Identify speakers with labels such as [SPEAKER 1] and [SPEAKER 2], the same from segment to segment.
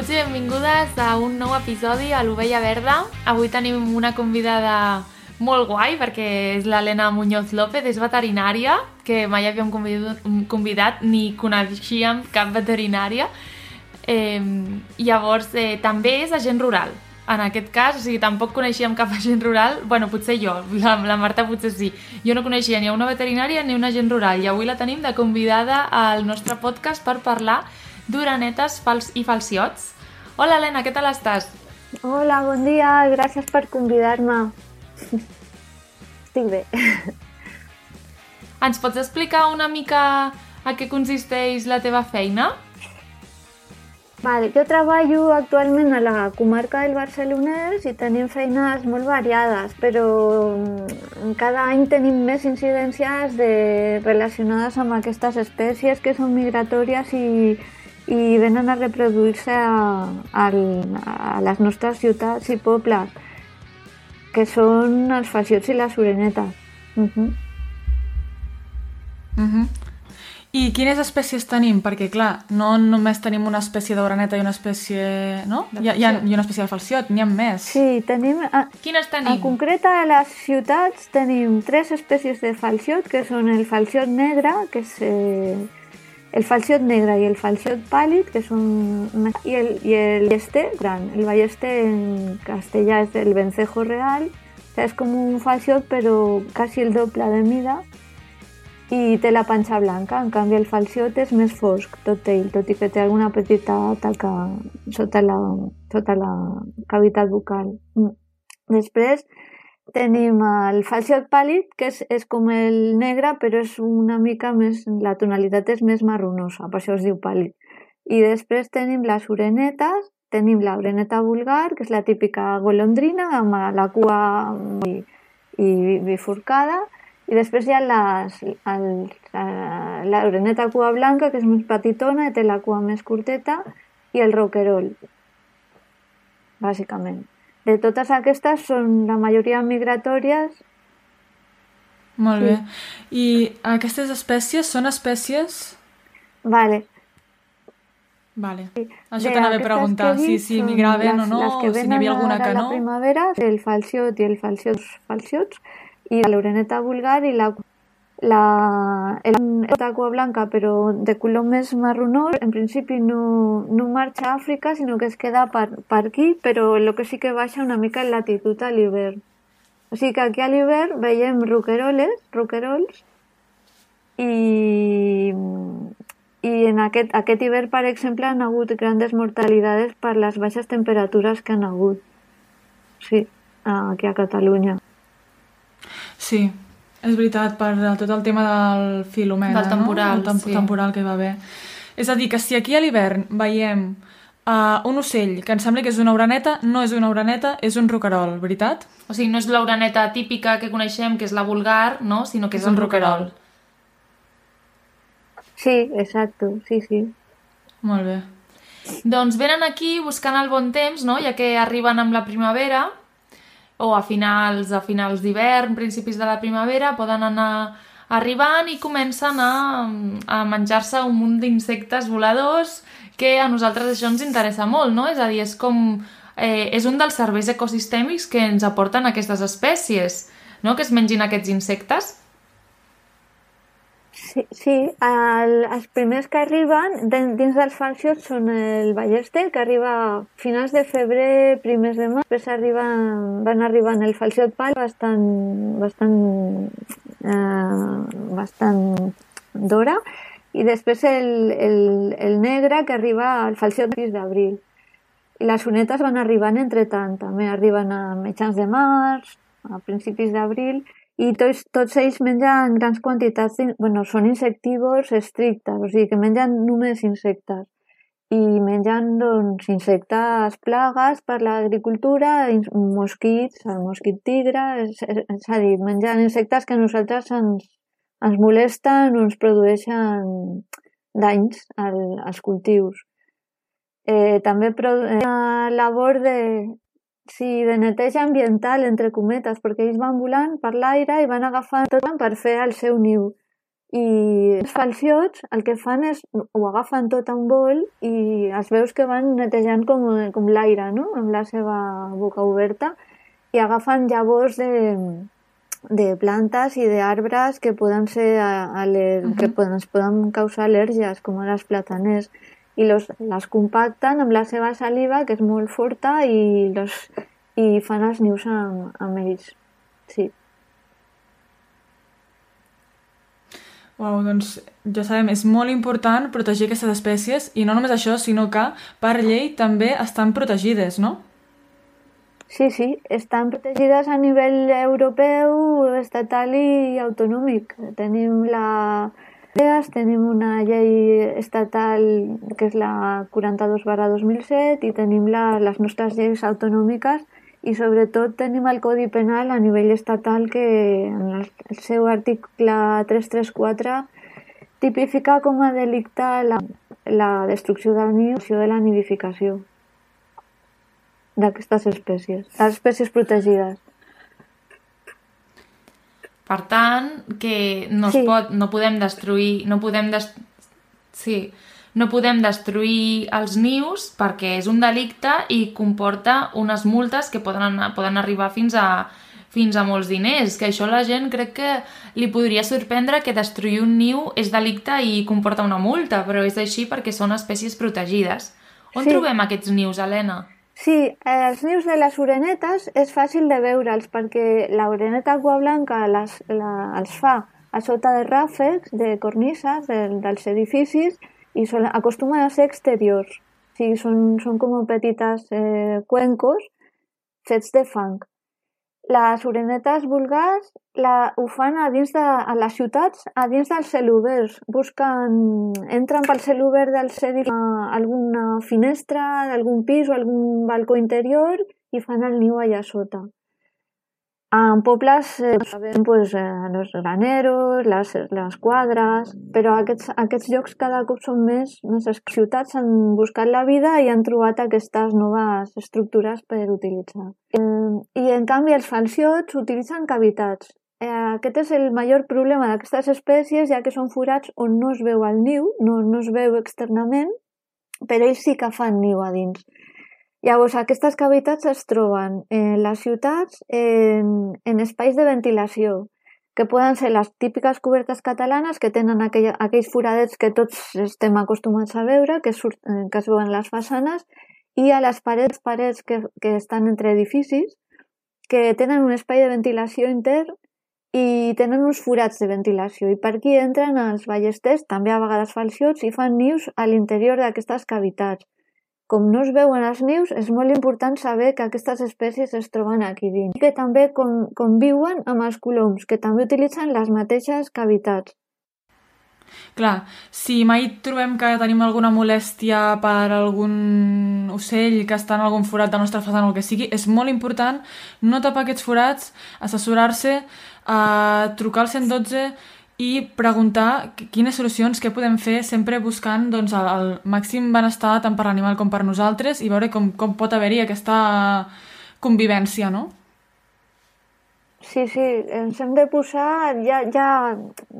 [SPEAKER 1] Benvinguts i benvingudes a un nou episodi a l'Ovella Verda. Avui tenim una convidada molt guai perquè és l'Helena Muñoz López, és veterinària, que mai havíem convidat, ni coneixíem cap veterinària. Eh, llavors, eh, també és agent rural. En aquest cas, o sigui, tampoc coneixíem cap agent rural, bueno, potser jo, la, la Marta potser sí. Jo no coneixia ni una veterinària ni un agent rural i avui la tenim de convidada al nostre podcast per parlar d'uranetes fals i falciots. Hola, Helena, què tal estàs?
[SPEAKER 2] Hola, bon dia, gràcies per convidar-me. Estic bé.
[SPEAKER 1] Ens pots explicar una mica a què consisteix la teva feina?
[SPEAKER 2] Vale, jo treballo actualment a la comarca del Barcelonès i tenim feines molt variades, però mm, cada any tenim més incidències de, relacionades amb aquestes espècies que són migratòries i, i venen a reproduir-se a, a, a les nostres ciutats i pobles, que són els falciots i les orenetes. Uh -huh.
[SPEAKER 3] Uh -huh. I quines espècies tenim? Perquè, clar, no només tenim una espècie d'oraneta i una espècie... No? Hi ha, hi ha, i una espècie de falciot, n'hi ha més.
[SPEAKER 2] Sí, tenim... A,
[SPEAKER 1] Quines tenim?
[SPEAKER 2] En concret, a les ciutats tenim tres espècies de falciot, que són el falciot negre, que és eh, el falciot negre i el falciot pàl·lid, que són... I el, i el ballester gran. El ballester en castellà és el vencejo real, o sigui, és com un falciot, però quasi el doble de mida, i té la panxa blanca, en canvi el falciot és més fosc, tot ell, tot i que té alguna petita taca sota la, sota la cavitat bucal. Mm. Després tenim el falciot pàl·lid, que és, és com el negre, però és una mica més, la tonalitat és més marronosa, per això es diu pàl·lid. I després tenim les orenetes, tenim la oreneta vulgar, que és la típica golondrina, amb la cua i, i bifurcada, i després hi ha les, el, la oreneta cua blanca, que és més petitona i té la cua més curteta, i el roquerol, bàsicament. De totes aquestes són la majoria migratòries.
[SPEAKER 3] Molt sí. bé. I aquestes espècies són espècies...
[SPEAKER 2] Vale.
[SPEAKER 3] Vale. Això t'anava a preguntar, si, si migraven
[SPEAKER 2] les,
[SPEAKER 3] o no,
[SPEAKER 2] o
[SPEAKER 3] si n'hi havia alguna que no.
[SPEAKER 2] La primavera, el falciot i el falciot falciots, i l'oreneta vulgar i la la, la cua blanca però de color més marronós en principi no, no marxa a Àfrica sinó que es queda per, per aquí però el que sí que baixa una mica en latitud a l'hivern o sigui que aquí a l'hivern veiem roqueroles, roquerols i, i en aquest, aquest hivern, per exemple, han hagut grandes mortalitats per les baixes temperatures que han hagut. Sí, aquí a Catalunya.
[SPEAKER 3] Sí, és veritat, per tot el tema del filomena,
[SPEAKER 1] del temporal,
[SPEAKER 3] no? el temp
[SPEAKER 1] sí.
[SPEAKER 3] temporal que hi va haver. És a dir, que si aquí a l'hivern veiem uh, un ocell que ens sembla que és una oraneta, no és una oraneta, és un roquerol, veritat?
[SPEAKER 1] O sigui, no és l'oraneta típica que coneixem, que és la vulgar, no? sinó que és,
[SPEAKER 3] És un
[SPEAKER 1] roquerol.
[SPEAKER 2] Sí, exacto, sí, sí.
[SPEAKER 3] Molt bé.
[SPEAKER 1] Doncs venen aquí buscant el bon temps, no? ja que arriben amb la primavera, o a finals, a finals d'hivern, principis de la primavera, poden anar arribant i comencen a, a menjar-se un munt d'insectes voladors que a nosaltres això ens interessa molt, no? És a dir, és com... Eh, és un dels serveis ecosistèmics que ens aporten aquestes espècies, no? Que es mengin aquests insectes.
[SPEAKER 2] Sí, sí el, els primers que arriben dins dels falciots són el ballester, que arriba a finals de febrer, primers de març, després arriben, van arribant el falciot pal bastant, bastant, eh, bastant d'hora, i després el, el, el negre que arriba al falciot 6 d'abril. I les onetes van arribant entre tant, també arriben a mitjans de març, a principis d'abril, i tots, tots ells mengen grans quantitats, bueno, són insectívors estrictes, o sigui que mengen només insectes i mengen doncs, insectes plagues per l'agricultura, mosquits, el mosquit tigre, és, és, a dir, mengen insectes que a nosaltres ens, ens molesten o ens produeixen danys al, als cultius. Eh, també una labor de, sí, de neteja ambiental, entre cometes, perquè ells van volant per l'aire i van agafant tot per fer el seu niu. i els falciots el que fan és ho agafen tot a un bol i es veus que van netejant com, com l'aire, no? amb la seva boca oberta i agafen llavors de, de plantes i d'arbres que poden ser a, a uh -huh. que poden, poden causar al·lèrgies, com les plataners, i los, les compacten amb la seva saliva, que és molt forta, i, los, i fan els nius amb, amb ells. Sí.
[SPEAKER 3] Uau, doncs ja sabem, és molt important protegir aquestes espècies i no només això, sinó que per llei també estan protegides, no?
[SPEAKER 2] Sí, sí, estan protegides a nivell europeu, estatal i autonòmic. Tenim la tenim una llei estatal que és la 42 barra 2007 i tenim la, les nostres lleis autonòmiques i sobretot tenim el Codi Penal a nivell estatal que en el, seu article 334 tipifica com a delicte la, la destrucció del niu de la nidificació d'aquestes espècies, les espècies protegides.
[SPEAKER 1] Per tant, que no, es
[SPEAKER 2] Sí.
[SPEAKER 1] pot, no podem destruir, no podem des... sí, no podem destruir els nius perquè és un delicte i comporta unes multes que poden, anar, poden arribar fins a, fins a molts diners, que això la gent crec que li podria sorprendre que destruir un niu és delicte i comporta una multa, però és així perquè són espècies protegides. On
[SPEAKER 2] Sí.
[SPEAKER 1] trobem aquests nius, Helena?
[SPEAKER 2] Sí, eh, els nius de les orenetes és fàcil de veure'ls perquè l'oreneta blanca les, la, els fa a sota de ràfecs, de cornises de, dels edificis i són, acostumen a ser exteriors. O sigui, són, són com petites eh, cuencos fets de fang. Les orenetes vulgars la, ho fan a dins de a les ciutats, a dins dels celubers. Busquen, entren pel celuber del a alguna finestra d'algun pis o algun balcó interior i fan el niu allà sota. En pobles eh, sabem pues, eh, los graneros, les, les quadres, però aquests, aquests llocs cada cop són més, més ciutats han buscat la vida i han trobat aquestes noves estructures per utilitzar. Eh, I en canvi els falciots utilitzen cavitats. Eh, aquest és el major problema d'aquestes espècies, ja que són forats on no es veu el niu, no, no es veu externament, però ells sí que fan niu a dins. Llavors, aquestes cavitats es troben en les ciutats en, en espais de ventilació, que poden ser les típiques cobertes catalanes que tenen aquella, aquells foradets que tots estem acostumats a veure, que, surt, eh, que es veuen les façanes, i a les parets, parets que, que estan entre edificis, que tenen un espai de ventilació intern i tenen uns forats de ventilació. I per aquí entren els ballesters, també a vegades falciots, i fan nius a l'interior d'aquestes cavitats. Com no es veuen els nius, és molt important saber que aquestes espècies es troben aquí dins. I que també con, conviuen amb els coloms, que també utilitzen les mateixes cavitats.
[SPEAKER 3] Clar, si mai trobem que tenim alguna molèstia per algun ocell que està en algun forat de la nostra façana o el que sigui, és molt important no tapar aquests forats, assessorar-se, eh, trucar al 112 i preguntar qu- quines solucions, què podem fer, sempre buscant doncs, el, el màxim benestar tant per l'animal com per nosaltres i veure com, com pot haver-hi aquesta convivència, no?
[SPEAKER 2] Sí, sí, ens hem de posar, ja, ja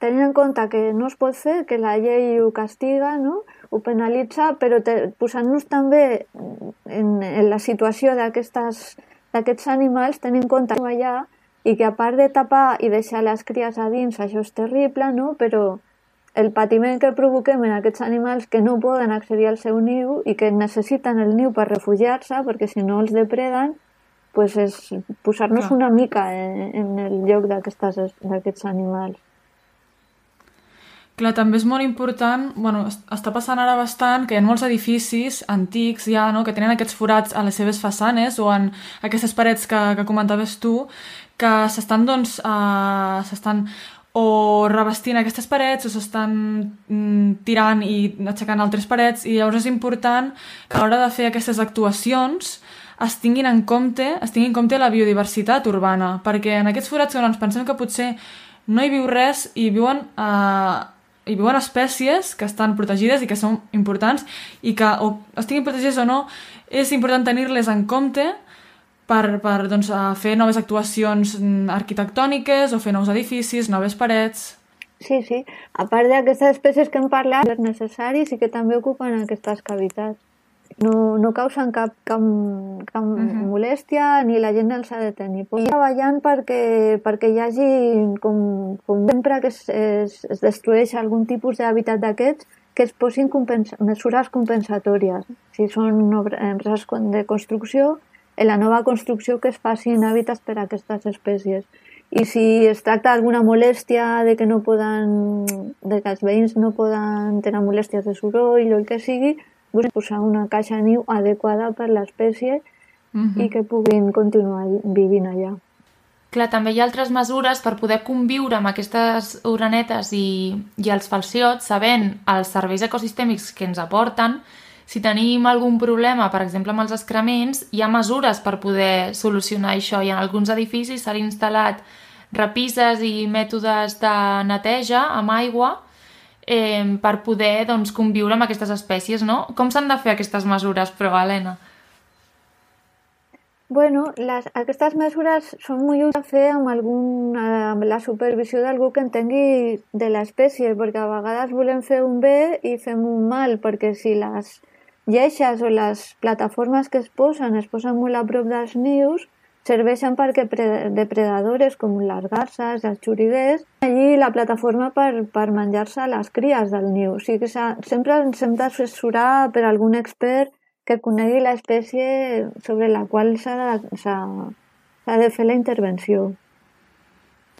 [SPEAKER 2] tenint en compte que no es pot fer, que la llei ho castiga, no? ho penalitza, però posant-nos també en, en la situació d'aquests animals, tenint en compte que allà i que a part de tapar i deixar les cries a dins, això és terrible, no? però el patiment que provoquem en aquests animals que no poden accedir al seu niu i que necessiten el niu per refugiar-se, perquè si no els depreden, pues és posar-nos una mica en, en el lloc d'aquests animals.
[SPEAKER 3] Clar, també és molt important, bueno, es- està passant ara bastant que hi ha molts edificis antics ja, no?, que tenen aquests forats a les seves façanes o en aquestes parets que, que comentaves tu, que s'estan, doncs, uh, s'estan o revestint aquestes parets o s'estan mm, tirant i aixecant altres parets i llavors és important que a l'hora de fer aquestes actuacions es tinguin en compte, es tingui en compte la biodiversitat urbana, perquè en aquests forats on ens pensem que potser no hi viu res i viuen, eh, hi viuen espècies que estan protegides i que són importants i que o estiguin protegides o no, és important tenir-les en compte per, per doncs, fer noves actuacions arquitectòniques o fer nous edificis, noves parets...
[SPEAKER 2] Sí, sí. A part d'aquestes espècies que hem parlat, és necessari, sí que també ocupen aquestes cavitats. No, no causen cap, cap, cap uh -huh. molèstia ni la gent els ha de tenir. I treballant perquè, perquè hi hagi, com, com sempre que es, es, es destrueix algun tipus d'hàbitat d'aquests, que es posin compensa mesures compensatòries. Si són empreses de construcció, en la nova construcció que es facin hàbitats per a aquestes espècies. I si es tracta d'alguna molèstia de que no poden, de que els veïns no poden tenir molèsties de soroll o el que sigui, posar una caixa de niu adequada per l'espècie uh -huh. i que puguin continuar vivint allà.
[SPEAKER 1] Clar, també hi ha altres mesures per poder conviure amb aquestes uranetes i, i els falciots, sabent els serveis ecosistèmics que ens aporten. Si tenim algun problema, per exemple, amb els excrements, hi ha mesures per poder solucionar això. I en alguns edificis s'han instal·lat repises i mètodes de neteja amb aigua eh, per poder doncs, conviure amb aquestes espècies, no? Com s'han de fer aquestes mesures, però, Helena?
[SPEAKER 2] Bueno, les, aquestes mesures són molt útils a fer amb, algun, amb la supervisió d'algú que entengui de l'espècie, perquè a vegades volem fer un bé i fem un mal, perquè si les lleixes o les plataformes que es posen es posen molt a prop dels nius, serveixen perquè depredadores com les garces, els xuriguers, allí la plataforma per, per menjar-se les cries del niu. O sigui que sempre ens hem d'assessorar per algun expert que conegui l'espècie sobre la qual s'ha de, de fer la intervenció.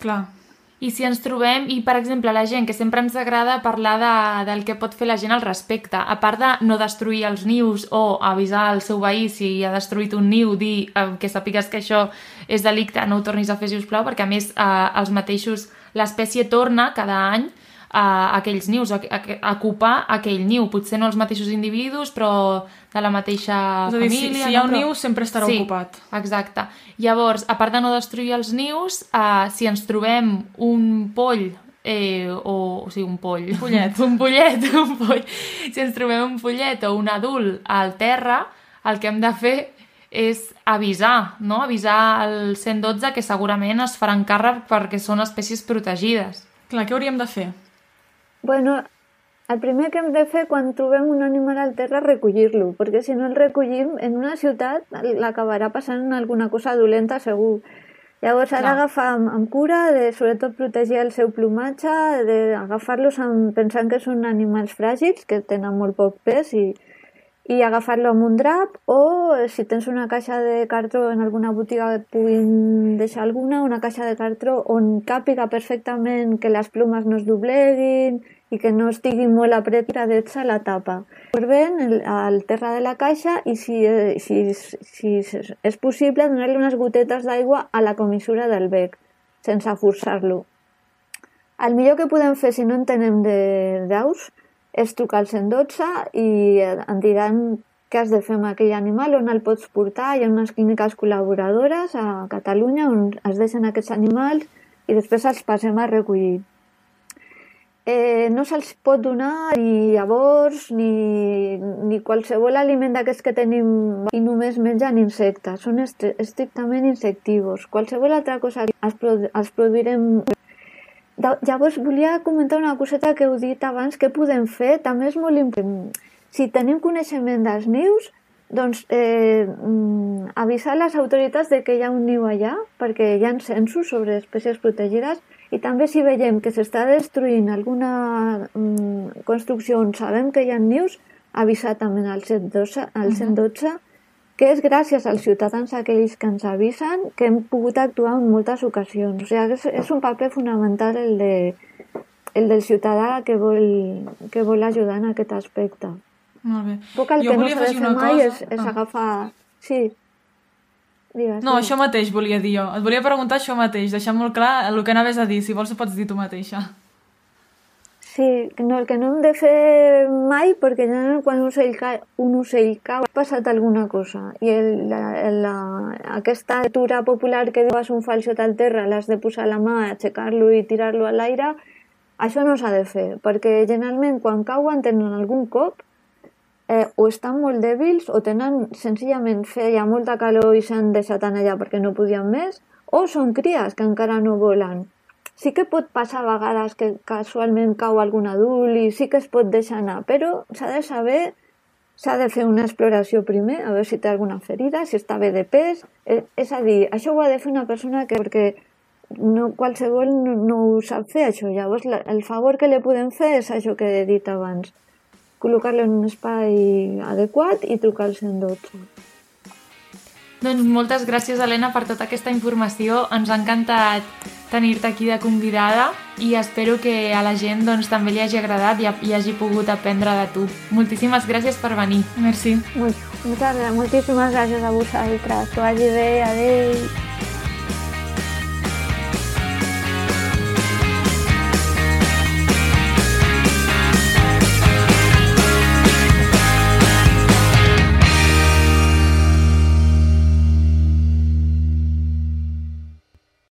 [SPEAKER 3] Clar,
[SPEAKER 1] i si ens trobem, i per exemple la gent, que sempre ens agrada parlar de, del que pot fer la gent al respecte, a part de no destruir els nius o avisar al seu veí si ha destruït un niu, dir eh, que sàpigues que això és delicte, no ho tornis a fer, si us plau, perquè a més eh, els mateixos, l'espècie torna cada any a aquells nius, a, a, a ocupar aquell niu. Potser no els mateixos individus, però de la mateixa
[SPEAKER 3] és a dir,
[SPEAKER 1] família.
[SPEAKER 3] Si, si hi ha un
[SPEAKER 1] no?
[SPEAKER 3] niu, sempre estarà
[SPEAKER 1] sí,
[SPEAKER 3] ocupat.
[SPEAKER 1] Exacte. Llavors, a part de no destruir els nius, eh, si ens trobem un poll eh, o, o sigui, un poll.
[SPEAKER 3] Un pollet.
[SPEAKER 1] un pollet, un poll. Si ens trobem un pollet o un adult al terra, el que hem de fer és avisar, no? Avisar al 112 que segurament es faran càrrec perquè són espècies protegides.
[SPEAKER 3] Clar, què hauríem de fer?
[SPEAKER 2] Bueno, el primer que hem de fer quan trobem un animal al terra és recollir-lo, perquè si no el recollim, en una ciutat l'acabarà passant alguna cosa dolenta segur. Llavors s'ha d'agafar amb, amb cura, de sobretot protegir el seu plomatge, d'agafar-los pensant que són animals fràgils, que tenen molt poc pes i, i agafar-lo amb un drap o si tens una caixa de cartró en alguna botiga que puguin deixar alguna, una caixa de cartró on càpiga perfectament que les plomes no es dobleguin i que no estigui molt apretadets a la tapa. Observent al terra de la caixa i si, si, si és possible donar-li unes gotetes d'aigua a la comissura del bec, sense forçar-lo. El millor que podem fer si no en tenem d'aus és trucar al 112 i em diran què has de fer amb aquell animal, on el pots portar. Hi ha unes clíniques col·laboradores a Catalunya on es deixen aquests animals i després els passem a recollir. Eh, no se'ls pot donar ni llavors ni, ni qualsevol aliment d'aquests que tenim i només mengen insectes. Són estrictament insectivos. Qualsevol altra cosa que els, produ produirem Llavors volia comentar una coseta que heu dit abans, que podem fer, també és molt important. Si tenim coneixement dels nius, doncs eh, mm, avisar les autoritats de que hi ha un niu allà, perquè hi ha censos sobre espècies protegides, i també si veiem que s'està destruint alguna mm, construcció on sabem que hi ha nius, avisar també al 112, al 112 uh -huh que és gràcies als ciutadans aquells que ens avisen que hem pogut actuar en moltes ocasions. O sigui, és, és un paper fonamental el, de, el del ciutadà que vol, que vol ajudar en aquest aspecte.
[SPEAKER 3] Molt bé.
[SPEAKER 2] Poc el
[SPEAKER 3] jo
[SPEAKER 2] que no s'ha de fer mai cosa... és, és ah. agafar... Sí,
[SPEAKER 3] Digues, no, això mateix volia dir jo. Et volia preguntar això mateix, deixar molt clar el que anaves a dir. Si vols ho pots dir tu mateixa.
[SPEAKER 2] Sí, no, el que no hem de fer mai, perquè quan un ocell, cau, un ocell cau, ha passat alguna cosa. I el, la, la, aquesta altura popular que dius un falsot al terra, l'has de posar la mà, aixecar-lo i tirar-lo a l'aire, això no s'ha de fer, perquè generalment quan cauen tenen algun cop eh, o estan molt dèbils o tenen senzillament feia molta calor i s'han deixat allà perquè no podien més, o són cries que encara no volen sí que pot passar a vegades que casualment cau algun adult i sí que es pot deixar anar, però s'ha de saber s'ha de fer una exploració primer, a veure si té alguna ferida, si està bé de pes. Eh, és a dir, això ho ha de fer una persona que, perquè no, qualsevol no, no ho sap fer, això. Llavors, la, el favor que li podem fer és això que he dit abans. Col·locar-lo en un espai adequat i trucar al 112.
[SPEAKER 1] Doncs moltes gràcies, Helena, per tota aquesta informació. Ens ha encantat tenir-te aquí de convidada i espero que a la gent doncs, també li hagi agradat i, i hagi pogut aprendre de tu. Moltíssimes gràcies per venir.
[SPEAKER 3] Merci.
[SPEAKER 2] Molt, moltes, moltíssimes gràcies a vosaltres. Que vagi bé. Adéu.